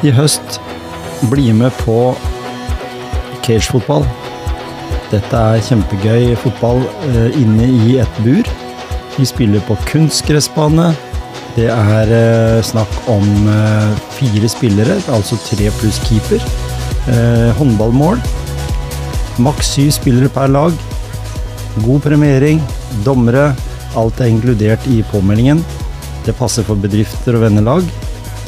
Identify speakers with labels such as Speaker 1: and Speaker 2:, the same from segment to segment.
Speaker 1: I høst, bli med på cagefotball. Dette er kjempegøy fotball eh, inne i et bur. Vi spiller på kunstgressbane. Det er eh, snakk om eh, fire spillere, altså tre pluss keeper. Håndballmål. Maks syv spillere per lag. God premiering, dommere. Alt er inkludert i påmeldingen. Det passer for bedrifter og vennelag.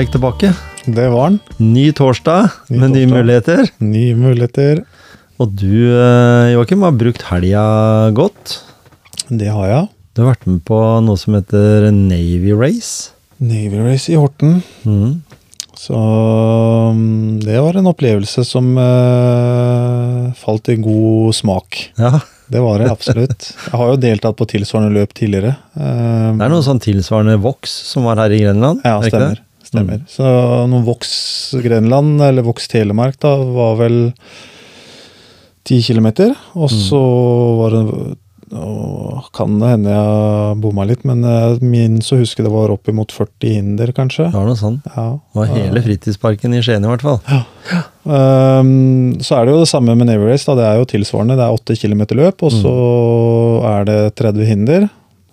Speaker 1: Bonuspreik tilbake.
Speaker 2: Det var den.
Speaker 1: Ny torsdag
Speaker 2: Ny
Speaker 1: med nye muligheter.
Speaker 2: Nye muligheter.
Speaker 1: Og du, eh, Joakim, har brukt helga godt.
Speaker 2: Det har jeg.
Speaker 1: Du har vært med på noe som heter Navy Race.
Speaker 2: Navy Race i Horten.
Speaker 1: Mm.
Speaker 2: Så mm, det var en opplevelse som uh, falt i god smak.
Speaker 1: Ja,
Speaker 2: Det var det absolutt. Jeg har jo deltatt på tilsvarende løp tidligere. Eh,
Speaker 1: det er noe sånn tilsvarende Vox som var her i Grenland.
Speaker 2: Ja,
Speaker 1: ikke
Speaker 2: stemmer. Mm. Så noen Vox Grenland, eller Vox Telemark, da, var vel ti kilometer. Og så var det og Kan det hende jeg bomma litt, men min så husker det var oppimot 40 hinder, kanskje.
Speaker 1: Det var noe sånn.
Speaker 2: Ja.
Speaker 1: Det var hele fritidsparken i Skien i hvert fall.
Speaker 2: Um, så er det jo det samme med Navy Race. Da. Det er jo tilsvarende. Det er 8 km løp, og så er det 30 hinder.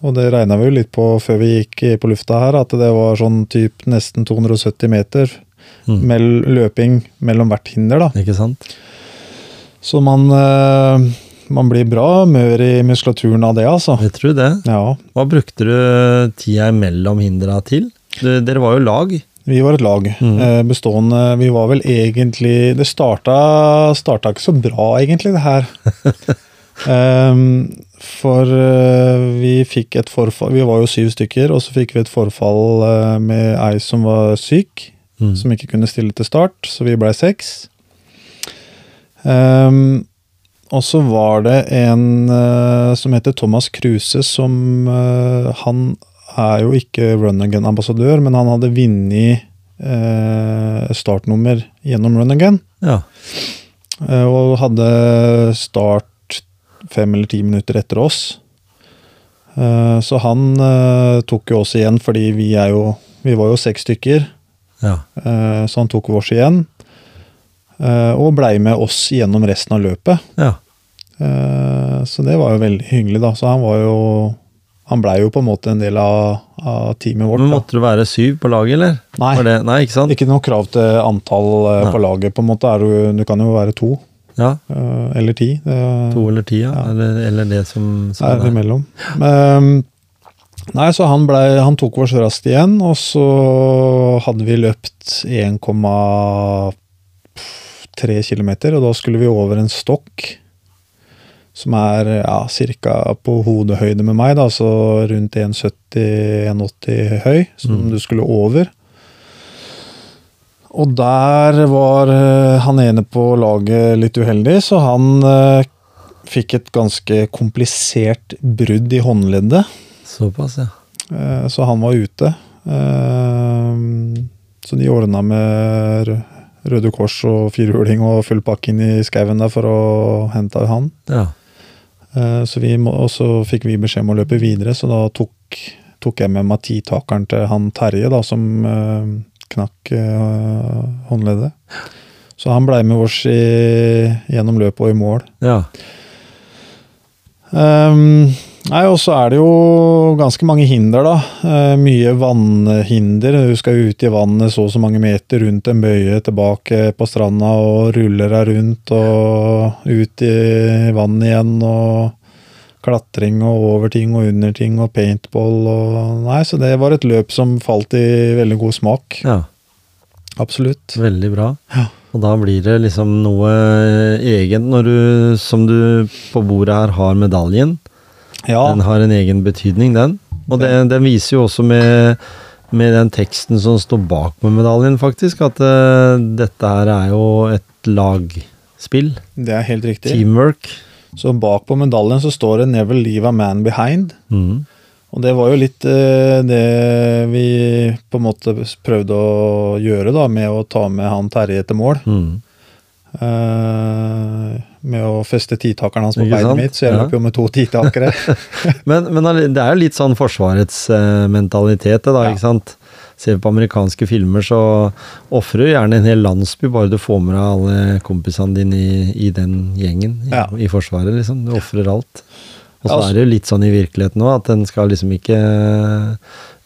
Speaker 2: Og det regna vi jo litt på før vi gikk på lufta her, at det var sånn typ nesten 270 meter
Speaker 1: Mm.
Speaker 2: mell, løping mellom hvert hinder. da.
Speaker 1: Ikke sant?
Speaker 2: Så man, eh, man blir bra mør i muskulaturen av det, altså.
Speaker 1: Jeg tror det.
Speaker 2: Ja.
Speaker 1: Hva brukte du tida mellom hindra til? Du, dere var jo lag.
Speaker 2: Vi var et lag.
Speaker 1: Mm.
Speaker 2: eh, Bestående Vi var vel egentlig Det starta, starta ikke så bra, egentlig, det her. Ehm, for uh, vi fikk et forfall Vi var jo syv stykker, og så fikk vi et forfall uh, med ei som var syk.
Speaker 1: Mm.
Speaker 2: Som ikke kunne stille til start, så vi blei seks. Um, og så var det en uh, som heter Thomas Kruse, som Han er jo ikke Run Again-ambassadør, men han hadde vunnet startnummer gjennom Run Again.
Speaker 1: Ja.
Speaker 2: og hadde start fem eller ti minutter etter oss. Eh, så han eh, tok jo oss igjen, fordi vi er jo Vi var jo seks stykker.
Speaker 1: ja.
Speaker 2: Eh, Så han tok vårs igjen, og blei med oss gjennom resten av løpet.
Speaker 1: ja.
Speaker 2: Så det var jo veldig hyggelig, da. Så han var jo Han blei jo på en måte en del av, av teamet vårt.
Speaker 1: Men
Speaker 2: da.
Speaker 1: måtte du være syv på laget, eller?
Speaker 2: Nei.
Speaker 1: Det, nei, ikke sant?
Speaker 2: Ikke noe krav til antall
Speaker 1: Nei.
Speaker 2: på laget. på en måte du, du kan jo være to
Speaker 1: Ja,
Speaker 2: eh, eller ti.
Speaker 1: To eller ti, ja.
Speaker 2: Ja.
Speaker 1: Eller, eller det som, som
Speaker 2: er
Speaker 1: er
Speaker 2: imellom. Ehm, nei, så han, ble, han tok oss raskt igjen, og så hadde vi løpt 1,3 km, og da skulle vi over en stokk som er ja, ca. på hodehøyde med meg, da, så rundt 1,70-1,80 høy, som
Speaker 1: Mm.
Speaker 2: du skulle over. Og der var eh, han ene på laget litt uheldig, så han eh, fikk et ganske komplisert brudd i håndleddet.
Speaker 1: Såpass, ja.
Speaker 2: eh, Så han var ute. Så de ordna med Røde Kors og firhjuling og full pakke inn i skauen der for å hente han.
Speaker 1: ja.
Speaker 2: Eh, Så vi må, og så fikk vi beskjed om å løpe videre, så da tok, tok jeg med meg titakeren til han Terje, da, som knakk eh, håndleddet. Så han blei med oss i, gjennom løpet og i mål.
Speaker 1: Ja.
Speaker 2: Um, nei, og så er det jo ganske mange hinder, da. Uh, mye vannhinder. Du skal ut i vannet så og så mange meter rundt en bøye tilbake på stranda og ruller deg rundt og ut i vannet igjen og klatring og over ting og under ting og paintball og Nei, så det var et løp som falt i veldig god smak.
Speaker 1: ja.
Speaker 2: Absolutt.
Speaker 1: Veldig bra.
Speaker 2: Ja.
Speaker 1: Og da blir det liksom noe egen når du, som du på bordet her har medaljen.
Speaker 2: Ja,
Speaker 1: Den har en egen betydning, den. Og det, den viser jo også med, med den teksten som står bak med medaljen, faktisk, at uh, dette her er jo et lagspill.
Speaker 2: det er helt riktig.
Speaker 1: Teamwork.
Speaker 2: Så bak på medaljen så står det 'Never leave a man behind'.
Speaker 1: Mm.
Speaker 2: Og det var jo litt eh, det vi på en måte prøvde å gjøre, da, med å ta med han Terje til mål.
Speaker 1: Mm.
Speaker 2: Eh, med å feste titakeren hans på beinet mitt, så jeg
Speaker 1: Ja.
Speaker 2: løp jo med to titakere.
Speaker 1: Men, men det er jo litt sånn forsvarets eh, mentalitet, da,
Speaker 2: Ja.
Speaker 1: ikke sant? Ser vi på amerikanske filmer, så ofrer du gjerne en hel landsby bare du får med deg alle kompisene dine i, i den gjengen i,
Speaker 2: Ja.
Speaker 1: i Forsvaret, liksom. Du ofrer alt. Og så
Speaker 2: altså-
Speaker 1: er det jo litt sånn i virkeligheten òg, at en skal liksom ikke eh,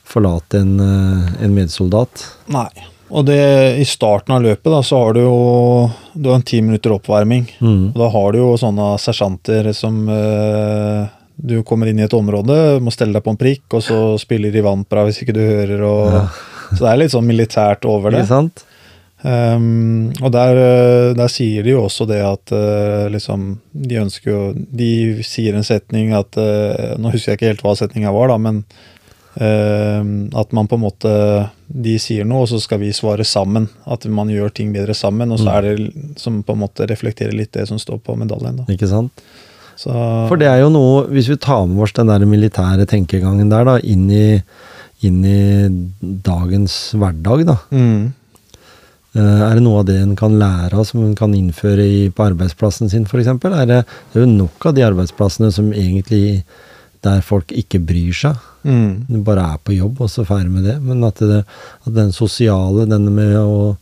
Speaker 1: forlate en, eh, en medsoldat.
Speaker 2: Nei. Og det, i starten av løpet da, så har du jo du har en ti minutter oppvarming.
Speaker 1: Mm.
Speaker 2: Og da har du jo sånne sersjanter som eh, Du kommer inn i et område, må stelle deg på en prikk, og så spiller de vantbra hvis ikke du hører. Og,
Speaker 1: Ja.
Speaker 2: Så det er litt sånn militært over det.
Speaker 1: Sant?
Speaker 2: Um, og der, eh, der sier de jo også det at uh, liksom De ønsker jo De sier en setning at uh, Nå husker jeg ikke helt hva setninga var, da, men Uh, at man på en måte De sier noe, og så skal vi svare sammen. At man gjør ting bedre sammen. Og så
Speaker 1: Mm.
Speaker 2: er det som på en måte reflekterer litt det som står på medaljen. Da.
Speaker 1: Ikke sant?
Speaker 2: Så,
Speaker 1: For det er jo noe, hvis vi tar med oss den der militære tenkegangen der, da, inn i, inn i dagens hverdag, da.
Speaker 2: mm,
Speaker 1: Eh, Er det noe av det en kan lære av, som en kan innføre i, på arbeidsplassen sin, f.eks.? Er det, det er jo nok av de arbeidsplassene som egentlig der folk ikke bryr seg.
Speaker 2: mm,
Speaker 1: Du bare er på jobb, og så ferdig med det. Men at, det, at den sosiale, denne med å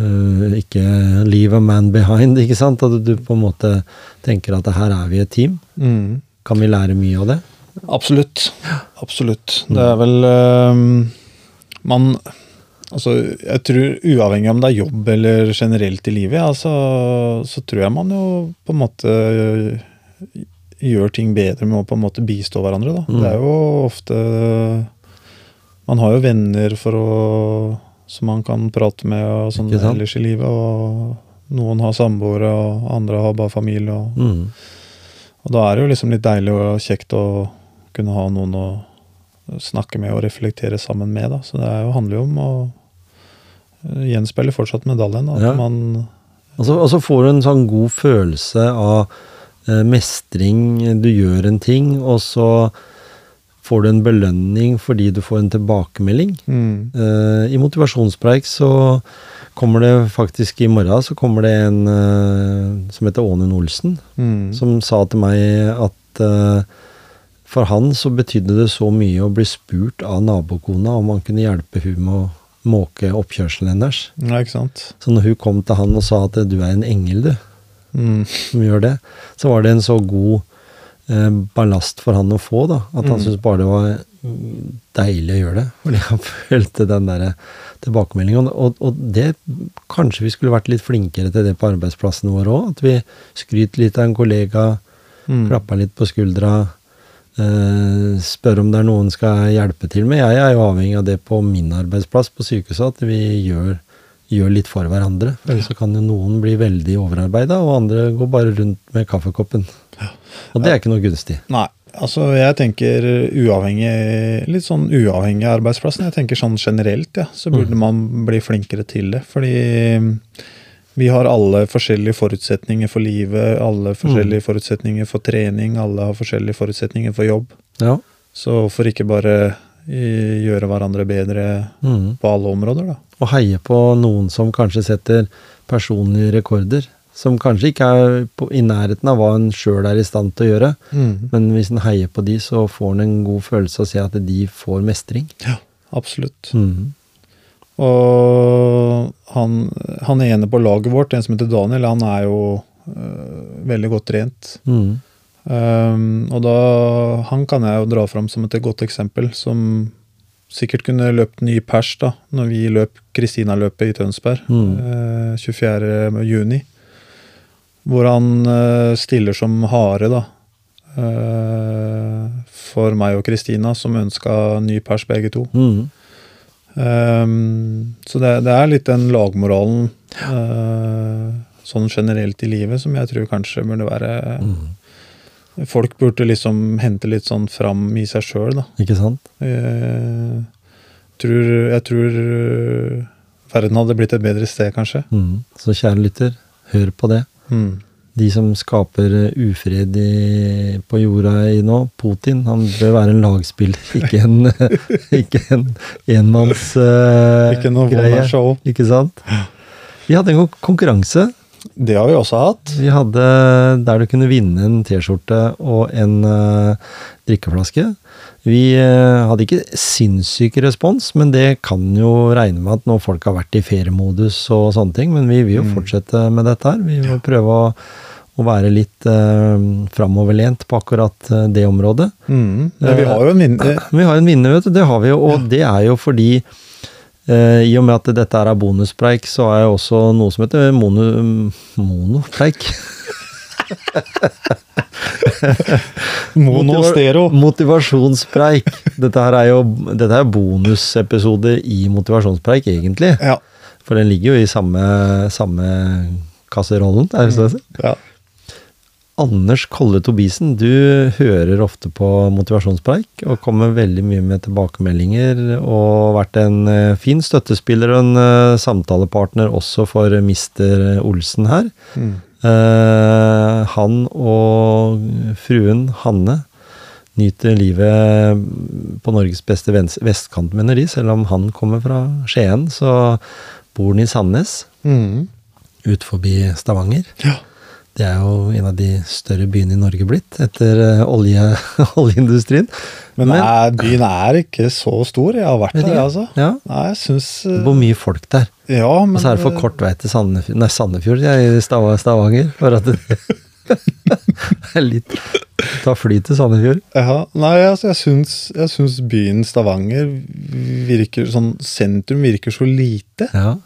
Speaker 1: øh, ikke leave a man behind, ikke sant? At du på en måte tenker at her er vi et team.
Speaker 2: mm.
Speaker 1: Kan vi lære mye av det?
Speaker 2: Absolutt. Absolutt. Det er vel ehm, Man Altså, jeg tror uavhengig om det er jobb eller generelt i livet, ja, så, så tror jeg man jo på en måte gjør ting bedre med å på en måte bistå hverandre, da.
Speaker 1: Mm.
Speaker 2: Det er jo ofte Man har jo venner for å som man kan prate med og sånn ellers i livet, og noen har samboere, og andre har bare familie. og
Speaker 1: Mm.
Speaker 2: og da er det jo liksom litt deilig og kjekt å kunne ha noen å snakke med og reflektere sammen med. da. Så det er jo, handler jo om å eh, gjenspeile fortsatt medaljen. da. At
Speaker 1: Ja.
Speaker 2: man
Speaker 1: Og så, og så får du en sånn god følelse av eh, mestring. Du gjør en ting, og så får du en belønning fordi du får en tilbakemelding.
Speaker 2: mm,
Speaker 1: Uh, I motivasjonspreik så kommer det faktisk i morgen så kommer det en uh, som heter Ånen Olsen,
Speaker 2: mm,
Speaker 1: som sa til meg at uh, for han så betydde det så mye å bli spurt av nabokona om han kunne hjelpe hun med å måke oppkjørselen hennes.
Speaker 2: Ja, ikke sant.
Speaker 1: Så når hun kom til han og sa at du er en engel, du,
Speaker 2: Mm,
Speaker 1: som gjør det, så var det en så god ballast for han å få, da. At han
Speaker 2: Mm.
Speaker 1: syntes bare det var deilig å gjøre det. Fordi han følte den der tilbakemeldingen. Og, og det Kanskje vi skulle vært litt flinkere til det på arbeidsplassen vår òg. At vi skryter litt av en kollega,
Speaker 2: mm,
Speaker 1: klapper litt på skuldra. Eh, spør om det er noen skal hjelpe til med. Jeg er jo avhengig av det på min arbeidsplass på sykehuset, at vi gjør, gjør litt for hverandre. For Ellers så kan jo noen bli veldig overarbeida, og andre går bare rundt med kaffekoppen. Og det er ikke noe gunstig.
Speaker 2: Nei. Altså, jeg tenker uavhengig Litt sånn uavhengig av arbeidsplassen. Jeg tenker sånn generelt, ja, så burde man bli flinkere til det. Fordi vi har alle forskjellige forutsetninger for livet, alle forskjellige forutsetninger for trening, alle har forskjellige forutsetninger for jobb.
Speaker 1: Ja.
Speaker 2: Så hvorfor ikke bare gjøre hverandre bedre
Speaker 1: Mm.
Speaker 2: på alle områder, da?
Speaker 1: Og heie på noen som kanskje setter personlige rekorder. Som kanskje ikke er på, i nærheten av hva en sjøl er i stand til å gjøre. Men hvis en heier på de, så får en en god følelse av å se at de får mestring.
Speaker 2: Ja, absolutt.
Speaker 1: Mm.
Speaker 2: Og han, han ene på laget vårt, en som heter Daniel, han er jo øh, veldig godt trent.
Speaker 1: Mm.
Speaker 2: Um, og da, han kan jeg jo dra fram som et godt eksempel, som sikkert kunne løpt ny pers da, når vi løp Kristina-løpet i Tønsberg
Speaker 1: Mm.
Speaker 2: eh, 24. juni. Hvor han eh, stiller som hare, da. eh, for meg og Kristina, som ønska ny pers begge to.
Speaker 1: Mm.
Speaker 2: Um, så det, det er litt den lagmoralen eh, sånn generelt i livet, som jeg tror kanskje burde være
Speaker 1: Mm.
Speaker 2: Folk burde liksom hente litt sånn fram i seg sjøl, da.
Speaker 1: Ikke sant?
Speaker 2: Jeg tror, jeg tror eh, verden hadde blitt et bedre sted, kanskje.
Speaker 1: Mm. Så kjære lytter, hør på det.
Speaker 2: Mm.
Speaker 1: De som skaper eh, ufred i, på jorda i nå, Putin, han bør være en lagspiller, ikke en, ikke en enmanns uh,
Speaker 2: Ikke noe
Speaker 1: greie.
Speaker 2: show.
Speaker 1: Ikke sant? Vi hadde en kon- konkurranse.
Speaker 2: Det har vi også hatt.
Speaker 1: Vi hadde der du kunne vinne en T-skjorte og en uh, drikkeflaske. Vi uh, hadde ikke sinnssyk respons, men det kan jo regne med at når folk har vært i feriemodus og sånne ting, men vi vil jo fortsette med dette her. Vi må prøve å, å være litt uh, framoverlent på akkurat det området.
Speaker 2: Mm. Men vi har jo en vinner.
Speaker 1: Vi har en vinner, vet du. Det har vi jo, og det er jo fordi I og med at dette er bonuspreik, så har jeg også noe som heter mono, monopreik.
Speaker 2: Mono
Speaker 1: Motiva- Motivasjonspreik. Dette her er jo dette er bonusepisode i motivasjonspreik, egentlig.
Speaker 2: Ja.
Speaker 1: For den ligger jo i samme, samme kasserollen. Er det sånn?
Speaker 2: ja.
Speaker 1: Anders Kolle Tobisen, du hører ofte på motivasjonspreik og kommer veldig mye med tilbakemeldinger og vært en eh, fin støttespiller og en eh, samtalepartner også for Mister Olsen her.
Speaker 2: Mm.
Speaker 1: Eh, han og fruen Hanne nyter livet på Norges beste vestkant, mener de. Selv om han kommer fra Skien, så bor han i Sandnes,
Speaker 2: Mm.
Speaker 1: ut forbi Stavanger.
Speaker 2: Ja.
Speaker 1: Det er jo en av de større byene i Norge blitt, etter eh, olje, oljeindustrien.
Speaker 2: Men, er, byen er ikke så stor. Jeg har vært der, altså.
Speaker 1: Ja,
Speaker 2: Nei, jeg syns uh,
Speaker 1: det bor mye folk der.
Speaker 2: Ja, men
Speaker 1: Og så er det for
Speaker 2: eh,
Speaker 1: kort vei til Sandefjord, nei, Sandefjord jeg, i Stav- Stavanger. For at det er litt Ta fly til Sandefjord.
Speaker 2: Ja, nei, altså, jeg syns, jeg syns byen Stavanger virker sånn Sentrum virker så lite.
Speaker 1: Ja.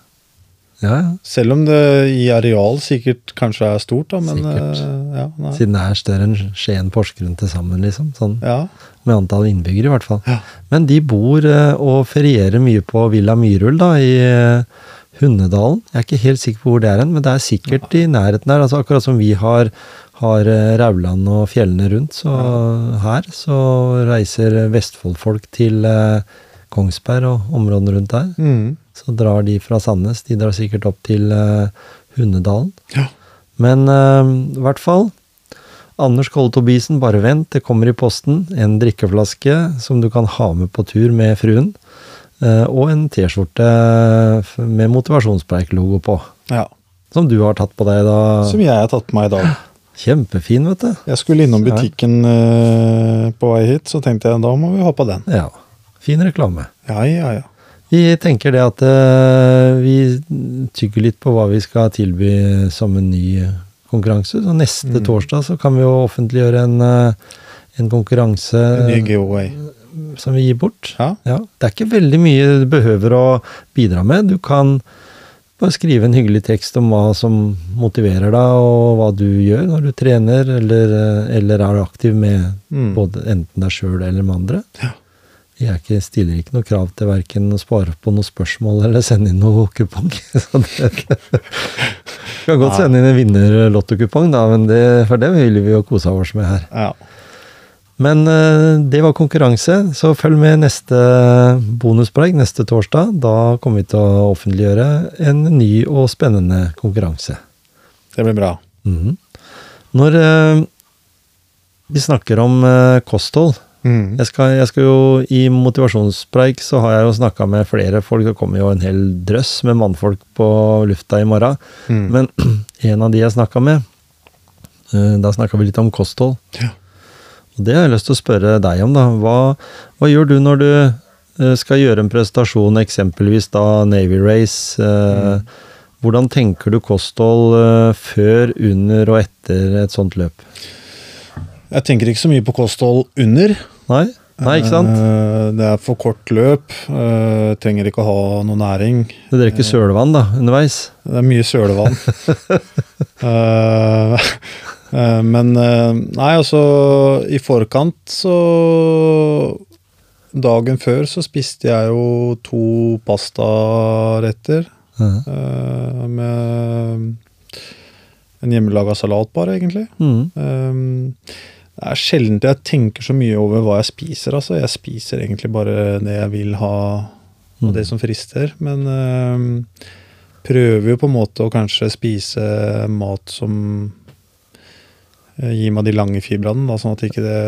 Speaker 1: Ja, ja.
Speaker 2: Selv om det i areal sikkert kanskje er stort, da, men eh, ja.
Speaker 1: Siden det er større enn Skien Porsgrunn til sammen, liksom. Sånn
Speaker 2: ja.
Speaker 1: med antall innbyggere, i hvert fall.
Speaker 2: Ja.
Speaker 1: Men de bor uh, og ferierer mye på Villa Myrull, da, i uh, Hundedalen. Jeg er ikke helt sikker på hvor det er hen, men det er sikkert i nærheten der. Altså, akkurat som vi har, har eh, Rauland og fjellene rundt, så her så reiser Vestfoldfolk til eh, Kongsberg og områdene rundt der.
Speaker 2: Mm.
Speaker 1: Så drar de fra Sandnes. De drar sikkert opp til uh, Hundedalen.
Speaker 2: Ja.
Speaker 1: Men eh, i hvert fall Anders Kolle Tobisen, bare vent, det kommer i posten. En drikkeflaske som du kan ha med på tur med fruen. eh, og en T-skjorte med motivasjonspreik-logo på.
Speaker 2: ja.
Speaker 1: Som du har tatt på deg da.
Speaker 2: Som jeg har tatt på meg i dag.
Speaker 1: Kjempefin, vet du.
Speaker 2: Jeg skulle innom butikken eh, på vei hit, så tenkte jeg da må vi ha på den.
Speaker 1: Ja. Fin reklame.
Speaker 2: Ja, ja, ja.
Speaker 1: Vi tenker det at eh, vi tygger litt på hva vi skal tilby som en ny konkurranse. Så neste
Speaker 2: Mm.
Speaker 1: torsdag så kan vi jo offentliggjøre en, eh, en konkurranse
Speaker 2: En ny giveaway.
Speaker 1: som vi gir bort.
Speaker 2: Ja.
Speaker 1: Det er ikke veldig mye du behøver å bidra med. Du kan bare skrive en hyggelig tekst om hva som motiverer deg, og hva du gjør når du trener eller, eh, eller er aktiv med
Speaker 2: Mm.
Speaker 1: både enten deg sjøl eller med andre.
Speaker 2: Ja.
Speaker 1: Er ikke, stiller ikke noe krav til verken å spare på noen spørsmål eller sende inn noe kupong. Så det, kan godt sende inn en vinnerlottokupong, da, men det, for det vil vi jo kose oss med her.
Speaker 2: ja.
Speaker 1: Men eh, det var konkurranse, så følg med neste bonuspreik neste torsdag. Da kommer vi til å offentliggjøre en ny og spennende konkurranse.
Speaker 2: Det blir bra.
Speaker 1: Mhm. Når eh, vi snakker om eh, kosthold
Speaker 2: Mm.
Speaker 1: jeg skal, jeg skal jo I motivasjonspreik så har jeg jo snakka med flere folk. Det kommer jo en hel drøss med mannfolk på lufta i morgen.
Speaker 2: Mm.
Speaker 1: Men en av de jeg snakka med, eh, da snakka vi litt om kosthold.
Speaker 2: Ja.
Speaker 1: Og det har jeg lyst til å spørre deg om, da. Hva, hva gjør du når du eh, skal gjøre en prestasjon, eksempelvis da Navy Race? Mm. Hvordan tenker du kosthold eh, før, under og etter et sånt løp?
Speaker 2: Jeg tenker ikke så mye på kosthold under.
Speaker 1: Nei? Nei, ikke sant?
Speaker 2: Eh, Det er for kort løp. eh, Trenger ikke å ha noe næring.
Speaker 1: Du drikker sølevann da, underveis?
Speaker 2: Det er mye sølevann. Eh, eh, men eh, Nei, altså I forkant så Dagen før så spiste jeg jo to pastaretter.
Speaker 1: Uh
Speaker 2: -huh. med en hjemmelaga salat, bare, egentlig.
Speaker 1: Mm.
Speaker 2: Um, det er sjelden jeg tenker så mye over hva jeg spiser. altså. Jeg spiser egentlig bare det jeg vil ha, og det som frister. Men øh, prøver jo på en måte å kanskje spise mat som øh, gir meg de lange fibrene, da, sånn at ikke det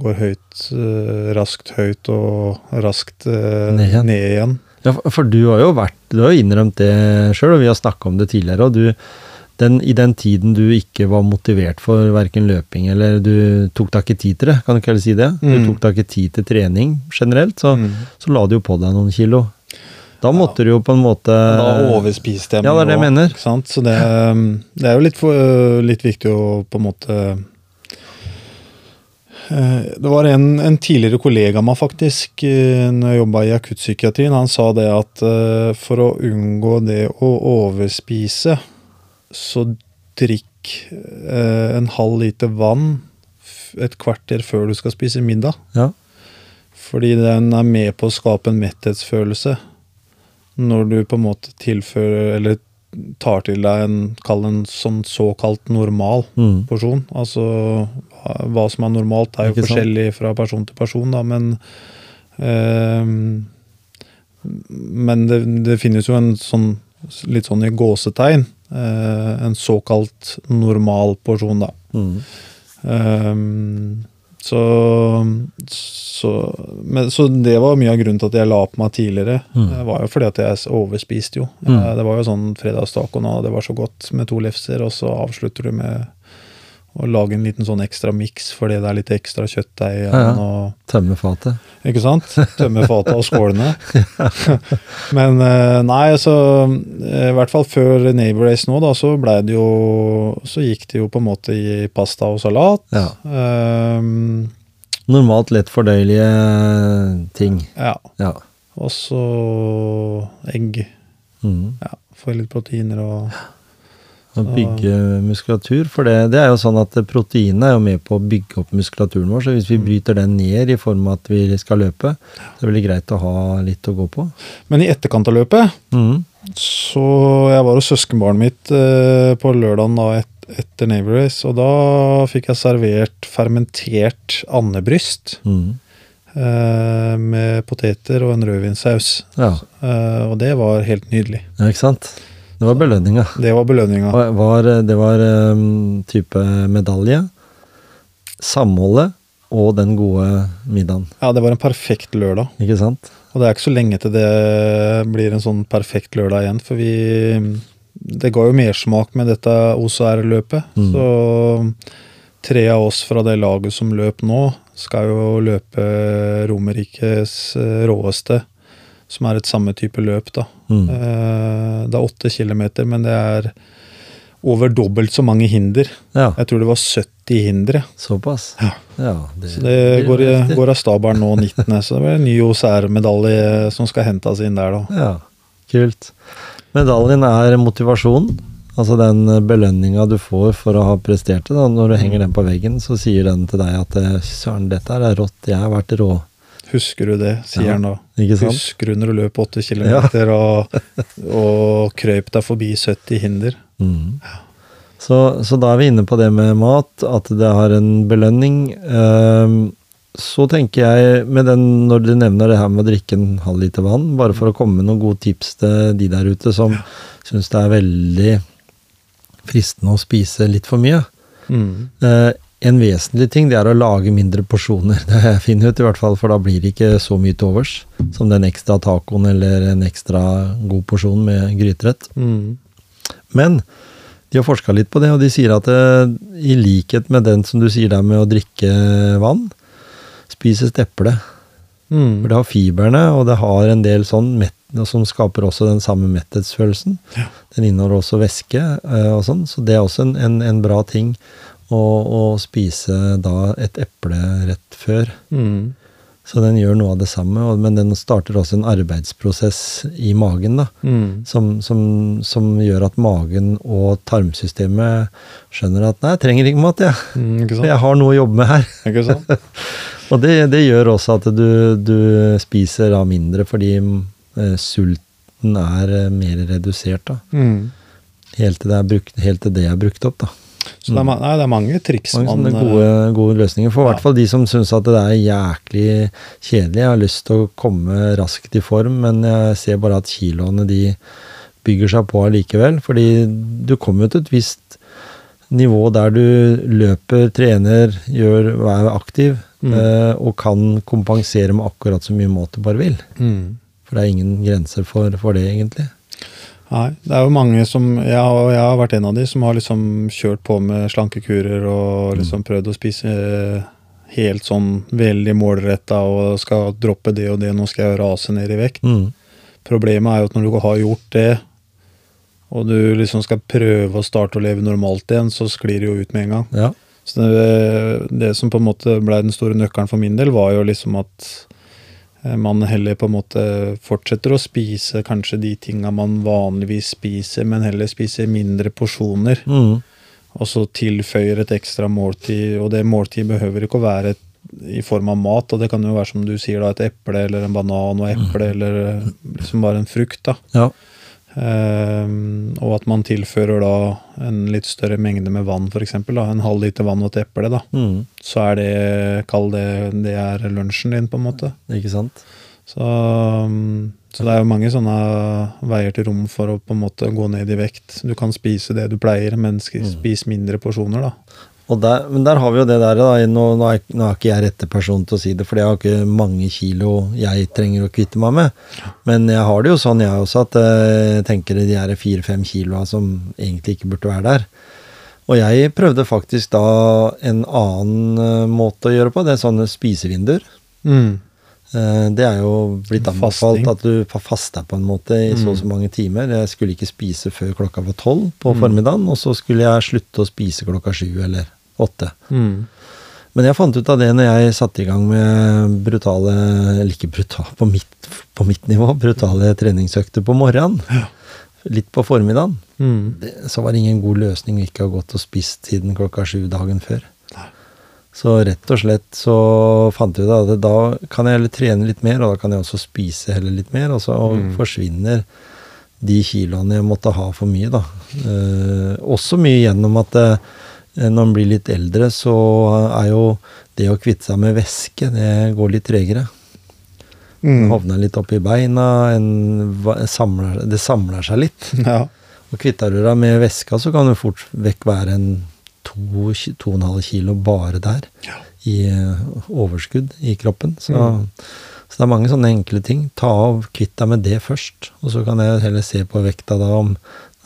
Speaker 2: går høyt, øh, raskt høyt og raskt
Speaker 1: Ned igjen.
Speaker 2: ned igjen.
Speaker 1: Ja, for du har jo vært Du har jo innrømt det sjøl, og vi har snakka om det tidligere. og du den, I den tiden du ikke var motivert for verken løping eller du tok deg ikke tid til det, kan du ikke heller si det? Du
Speaker 2: Mm.
Speaker 1: tok deg ikke tid til trening generelt, så,
Speaker 2: Mm.
Speaker 1: så la du jo på deg noen kilo. Da måtte du jo på en måte
Speaker 2: Da overspiste jeg
Speaker 1: Ja, det er det jeg mener.
Speaker 2: Så det, det er jo litt, for, uh, litt viktig å på en måte eh, Det var en, en tidligere kollega av meg, faktisk, eh, når jeg jobba i akuttpsykiatrien. Han sa det at for å unngå det å overspise, så drikk eh, en halv liter vann et kvarter før du skal spise middag.
Speaker 1: Ja.
Speaker 2: Fordi den er med på å skape en metthetsfølelse. Når du på en måte tilfører, eller tar til deg en, en sånn såkalt normal
Speaker 1: Mm.
Speaker 2: porsjon. Altså hva, som er normalt er jo
Speaker 1: Ikke sant?
Speaker 2: forskjellig fra person til person, da, men ehm, Men det, det finnes jo en sånn litt sånn i gåsetegn. Eh, en såkalt normal porsjon, da.
Speaker 1: Mm.
Speaker 2: Um, så, så, men, så det var mye av grunnen til at jeg la på meg tidligere.
Speaker 1: Mm.
Speaker 2: Det var jo fordi at jeg overspiste jo.
Speaker 1: Mm.
Speaker 2: Eh, Det var jo sånn fredagstaco nå, det var så godt med to lefser, og så avslutter du med å lage en liten sånn ekstra miks fordi det er litt ekstra kjøttdeig igjen.
Speaker 1: Ja, ja.
Speaker 2: Og,
Speaker 1: Tømme fatet.
Speaker 2: ikke sant? Tømme fatet og skålene. Men eh, nei, så eh, i hvert fall før Neighbor Race nå, da, så ble det jo Så gikk det jo på en måte i pasta og salat.
Speaker 1: Ja.
Speaker 2: Um,
Speaker 1: Normalt lett fordøyelige ting.
Speaker 2: ja.
Speaker 1: Ja.
Speaker 2: Og så egg.
Speaker 1: Mm.
Speaker 2: Ja, Få litt proteiner og
Speaker 1: Å bygge muskulatur. For det, det er jo sånn at proteinet er jo med på å bygge opp muskulaturen vår. Så hvis vi bryter den ned i form av at vi skal løpe, så er det veldig greit å ha litt å gå på.
Speaker 2: Men i etterkant av løpet
Speaker 1: Mm.
Speaker 2: Så jeg var hos søskenbarnet mitt eh, på lørdagen da et, etter Navy Race, og da fikk jeg servert fermentert andebryst
Speaker 1: Mm.
Speaker 2: eh, med poteter og en rødvinsaus.
Speaker 1: Ja.
Speaker 2: Eh, og det var helt nydelig.
Speaker 1: ja, ikke sant? Det var belønninga.
Speaker 2: Det var belønninga.
Speaker 1: Var, det var um, type medalje, samholdet og den gode middagen.
Speaker 2: Ja, det var en perfekt lørdag.
Speaker 1: Ikke sant?
Speaker 2: Og det er ikke så lenge til det blir en sånn perfekt lørdag igjen, for vi Det ga jo mersmak med dette OCR-løpet.
Speaker 1: Mm.
Speaker 2: Så tre av oss fra det laget som løp nå, skal jo løpe Romerikes eh, råeste, som er et samme type løp, da.
Speaker 1: Mm.
Speaker 2: Eh, Det er åtte kilometer, men det er over dobbelt så mange hinder.
Speaker 1: Ja,
Speaker 2: Jeg tror det var 70 hindre.
Speaker 1: såpass.
Speaker 2: Ja.
Speaker 1: Ja, det,
Speaker 2: Så det går, går av stabelen nå 19., så det blir en ny OCR-medalje som skal hentes inn der, da.
Speaker 1: Ja, kult. Medaljen er motivasjon. Altså den belønninga du får for å ha prestert det. Da. Når du henger den på veggen, så sier den til deg at søren, dette er rått, jeg har vært rå.
Speaker 2: Husker du det, sier
Speaker 1: Ja,
Speaker 2: han da. Husker du når du løp 8 kilometer og, og krøp deg forbi 70 hinder?
Speaker 1: Mm. Så, så da er vi inne på det med mat, at det har en belønning. Ehm, så tenker jeg, med den, når du nevner det her med å drikke en halv liter vann, bare for å komme med noen gode tips til de der ute som syns det er veldig fristende å spise litt for mye.
Speaker 2: Mm.
Speaker 1: Eh, en vesentlig ting det er å lage mindre porsjoner. Det finner jeg ut, i hvert fall, for da blir det ikke så mye til overs som den ekstra tacoen eller en ekstra god porsjon med gryterett.
Speaker 2: Mm.
Speaker 1: Men de har forska litt på det, og de sier at det, i likhet med den som du sier der med å drikke vann, spises eple.
Speaker 2: Mm.
Speaker 1: For det har fiberne, og det har en del sånn mett, som skaper også den samme metthetsfølelsen. Den inneholder også væske eh, og sånn, så det er også en, en, en bra ting å, og spise da et eple rett før.
Speaker 2: Mm.
Speaker 1: Så den gjør noe av det samme, men den starter også en arbeidsprosess i magen, da.
Speaker 2: Mm.
Speaker 1: Som, som, som gjør at magen og tarmsystemet skjønner at nei, jeg trenger ikke mat, jeg.
Speaker 2: Mm, ikke
Speaker 1: jeg har noe å jobbe med her.
Speaker 2: Ikke sant?
Speaker 1: Og det, det gjør også at du, du spiser da mindre fordi eh, sulten er eh, mer redusert, da.
Speaker 2: Mm.
Speaker 1: Helt til det er brukt, helt til det er brukt opp, da.
Speaker 2: Så det er, nei, det er mange triks
Speaker 1: Mange
Speaker 2: man
Speaker 1: gode, gode løsninger. For i
Speaker 2: ja.
Speaker 1: hvert fall de som syns at det er jæklig kjedelig. Jeg har lyst til å komme raskt i form, men jeg ser bare at kiloene de bygger seg på allikevel. Fordi du kommer jo til et visst nivå der du løper, trener, gjør, er aktiv,
Speaker 2: Mm.
Speaker 1: eh, og kan kompensere med akkurat så mye mat du bare vil.
Speaker 2: mm.
Speaker 1: For det er ingen grenser for, for det, egentlig.
Speaker 2: Nei, det er jo mange som jeg har, og jeg har vært en av de som har liksom kjørt på med slankekurer og liksom prøvd å spise eh, helt sånn veldig målretta og skal droppe det og det, nå skal jeg rase ned i vekt.
Speaker 1: Mm.
Speaker 2: Problemet er jo at når du har gjort det, og du liksom skal prøve å starte å leve normalt igjen, så sklir det jo ut med en gang.
Speaker 1: Ja.
Speaker 2: Så det, det som på en måte ble den store nøkkelen for min del, var jo liksom at man heller på en måte fortsetter å spise kanskje de tinga man vanligvis spiser, men heller spiser mindre porsjoner.
Speaker 1: Mm.
Speaker 2: Og så tilføyer et ekstra måltid, og det måltid behøver ikke å være et, i form av mat, og det kan jo være som du sier, da, et eple eller en banan og eple, eller eh, liksom bare en frukt. da.
Speaker 1: ja.
Speaker 2: Ehm, og at man tilfører da en litt større mengde med vann, f.eks. En halv liter vann og et eple. da.
Speaker 1: Mm.
Speaker 2: Så er det, kall det, det er lunsjen din, på en måte.
Speaker 1: Ikke sant?
Speaker 2: Så, um, så det er jo mange sånne veier til rom for å på en måte gå ned i vekt. Du kan spise det du pleier, men sk- spis mindre porsjoner, da.
Speaker 1: Der, men der har vi jo det der, da. Nå, nå, er, nå er ikke jeg rette person til å si det, for jeg har ikke mange kilo jeg trenger å kvitte meg med. Men jeg har det jo sånn, jeg også, at eh, jeg tenker de her fire-fem kiloa som egentlig ikke burde være der. Og jeg prøvde faktisk da en annen eh, måte å gjøre på, det er sånne spisevinduer. Mm. Det er jo blitt anbefalt at du faster på en måte i så og så mange timer. Jeg skulle ikke spise før klokka var tolv på formiddagen, og så skulle jeg slutte å spise klokka sju eller åtte.
Speaker 2: Mm.
Speaker 1: Men jeg fant ut av det når jeg satte i gang med brutale Eller ikke brutale, på mitt, på mitt nivå, brutale treningsøkter på morgenen. Litt på formiddagen.
Speaker 2: Mm.
Speaker 1: Det, så var det ingen god løsning å ikke ha gått og spist siden klokka sju dagen før. Så rett og slett så fant jeg ut at da kan jeg heller trene litt mer, og da kan jeg også spise heller litt mer, og så forsvinner de kiloene jeg måtte ha for mye, da. Eh, også mye gjennom at eh, når man blir litt eldre, så er jo det å kvitte seg med væske, det går litt tregere.
Speaker 2: Mm.
Speaker 1: Havner litt oppi beina, en, samler, det samler seg litt.
Speaker 2: Ja.
Speaker 1: Og kvitter du deg med væska, så kan du fort vekk være en to, ki- to og en halv kilo bare der. I eh, overskudd i kroppen. Så, så det er mange sånne enkle ting. Ta av, kvitt deg med det først. Og så kan jeg heller se på vekta da om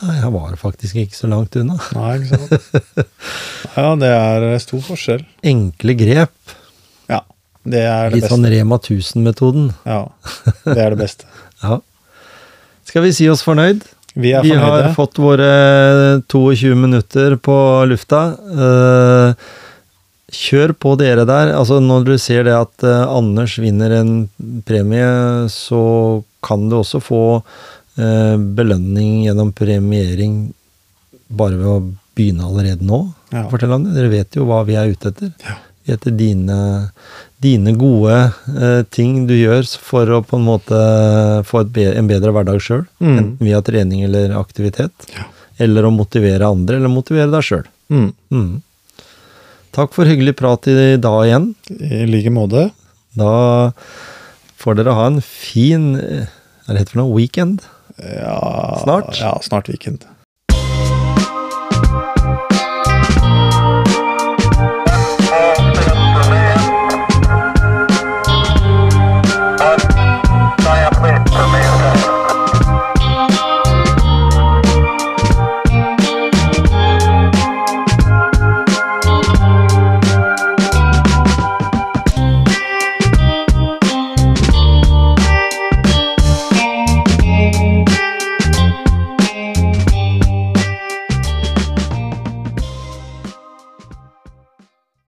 Speaker 1: jeg var faktisk ikke så langt unna.
Speaker 2: Nei, ikke sant. Ja, det er stor forskjell.
Speaker 1: Enkle grep.
Speaker 2: Ja. Det er det
Speaker 1: Litt
Speaker 2: beste.
Speaker 1: sånn Rema 1000-metoden.
Speaker 2: Ja, det er det beste.
Speaker 1: Ja. Skal vi si oss fornøyd?
Speaker 2: Vi er
Speaker 1: Vi har fått våre 22 minutter på lufta. Eh, kjør på dere der. Altså Når du ser det at eh, Anders vinner en premie, så kan du også få belønning gjennom premiering bare ved å begynne allerede nå.
Speaker 2: Ja.
Speaker 1: Fortell om det. Dere vet jo hva vi er ute etter.
Speaker 2: Ja.
Speaker 1: Vi er etter dine, dine gode eh, ting du gjør for å på en måte få et be en bedre hverdag sjøl.
Speaker 2: Mm.
Speaker 1: Enten via trening eller aktivitet.
Speaker 2: Ja.
Speaker 1: Eller å motivere andre, eller motivere deg sjøl.
Speaker 2: Mm.
Speaker 1: Mm. Takk for hyggelig prat i dag igjen.
Speaker 2: I like måte.
Speaker 1: Da får dere ha en fin eh, er det hett for noe? Weekend?
Speaker 2: Ja,
Speaker 1: Snart?
Speaker 2: Ja, snart weekend.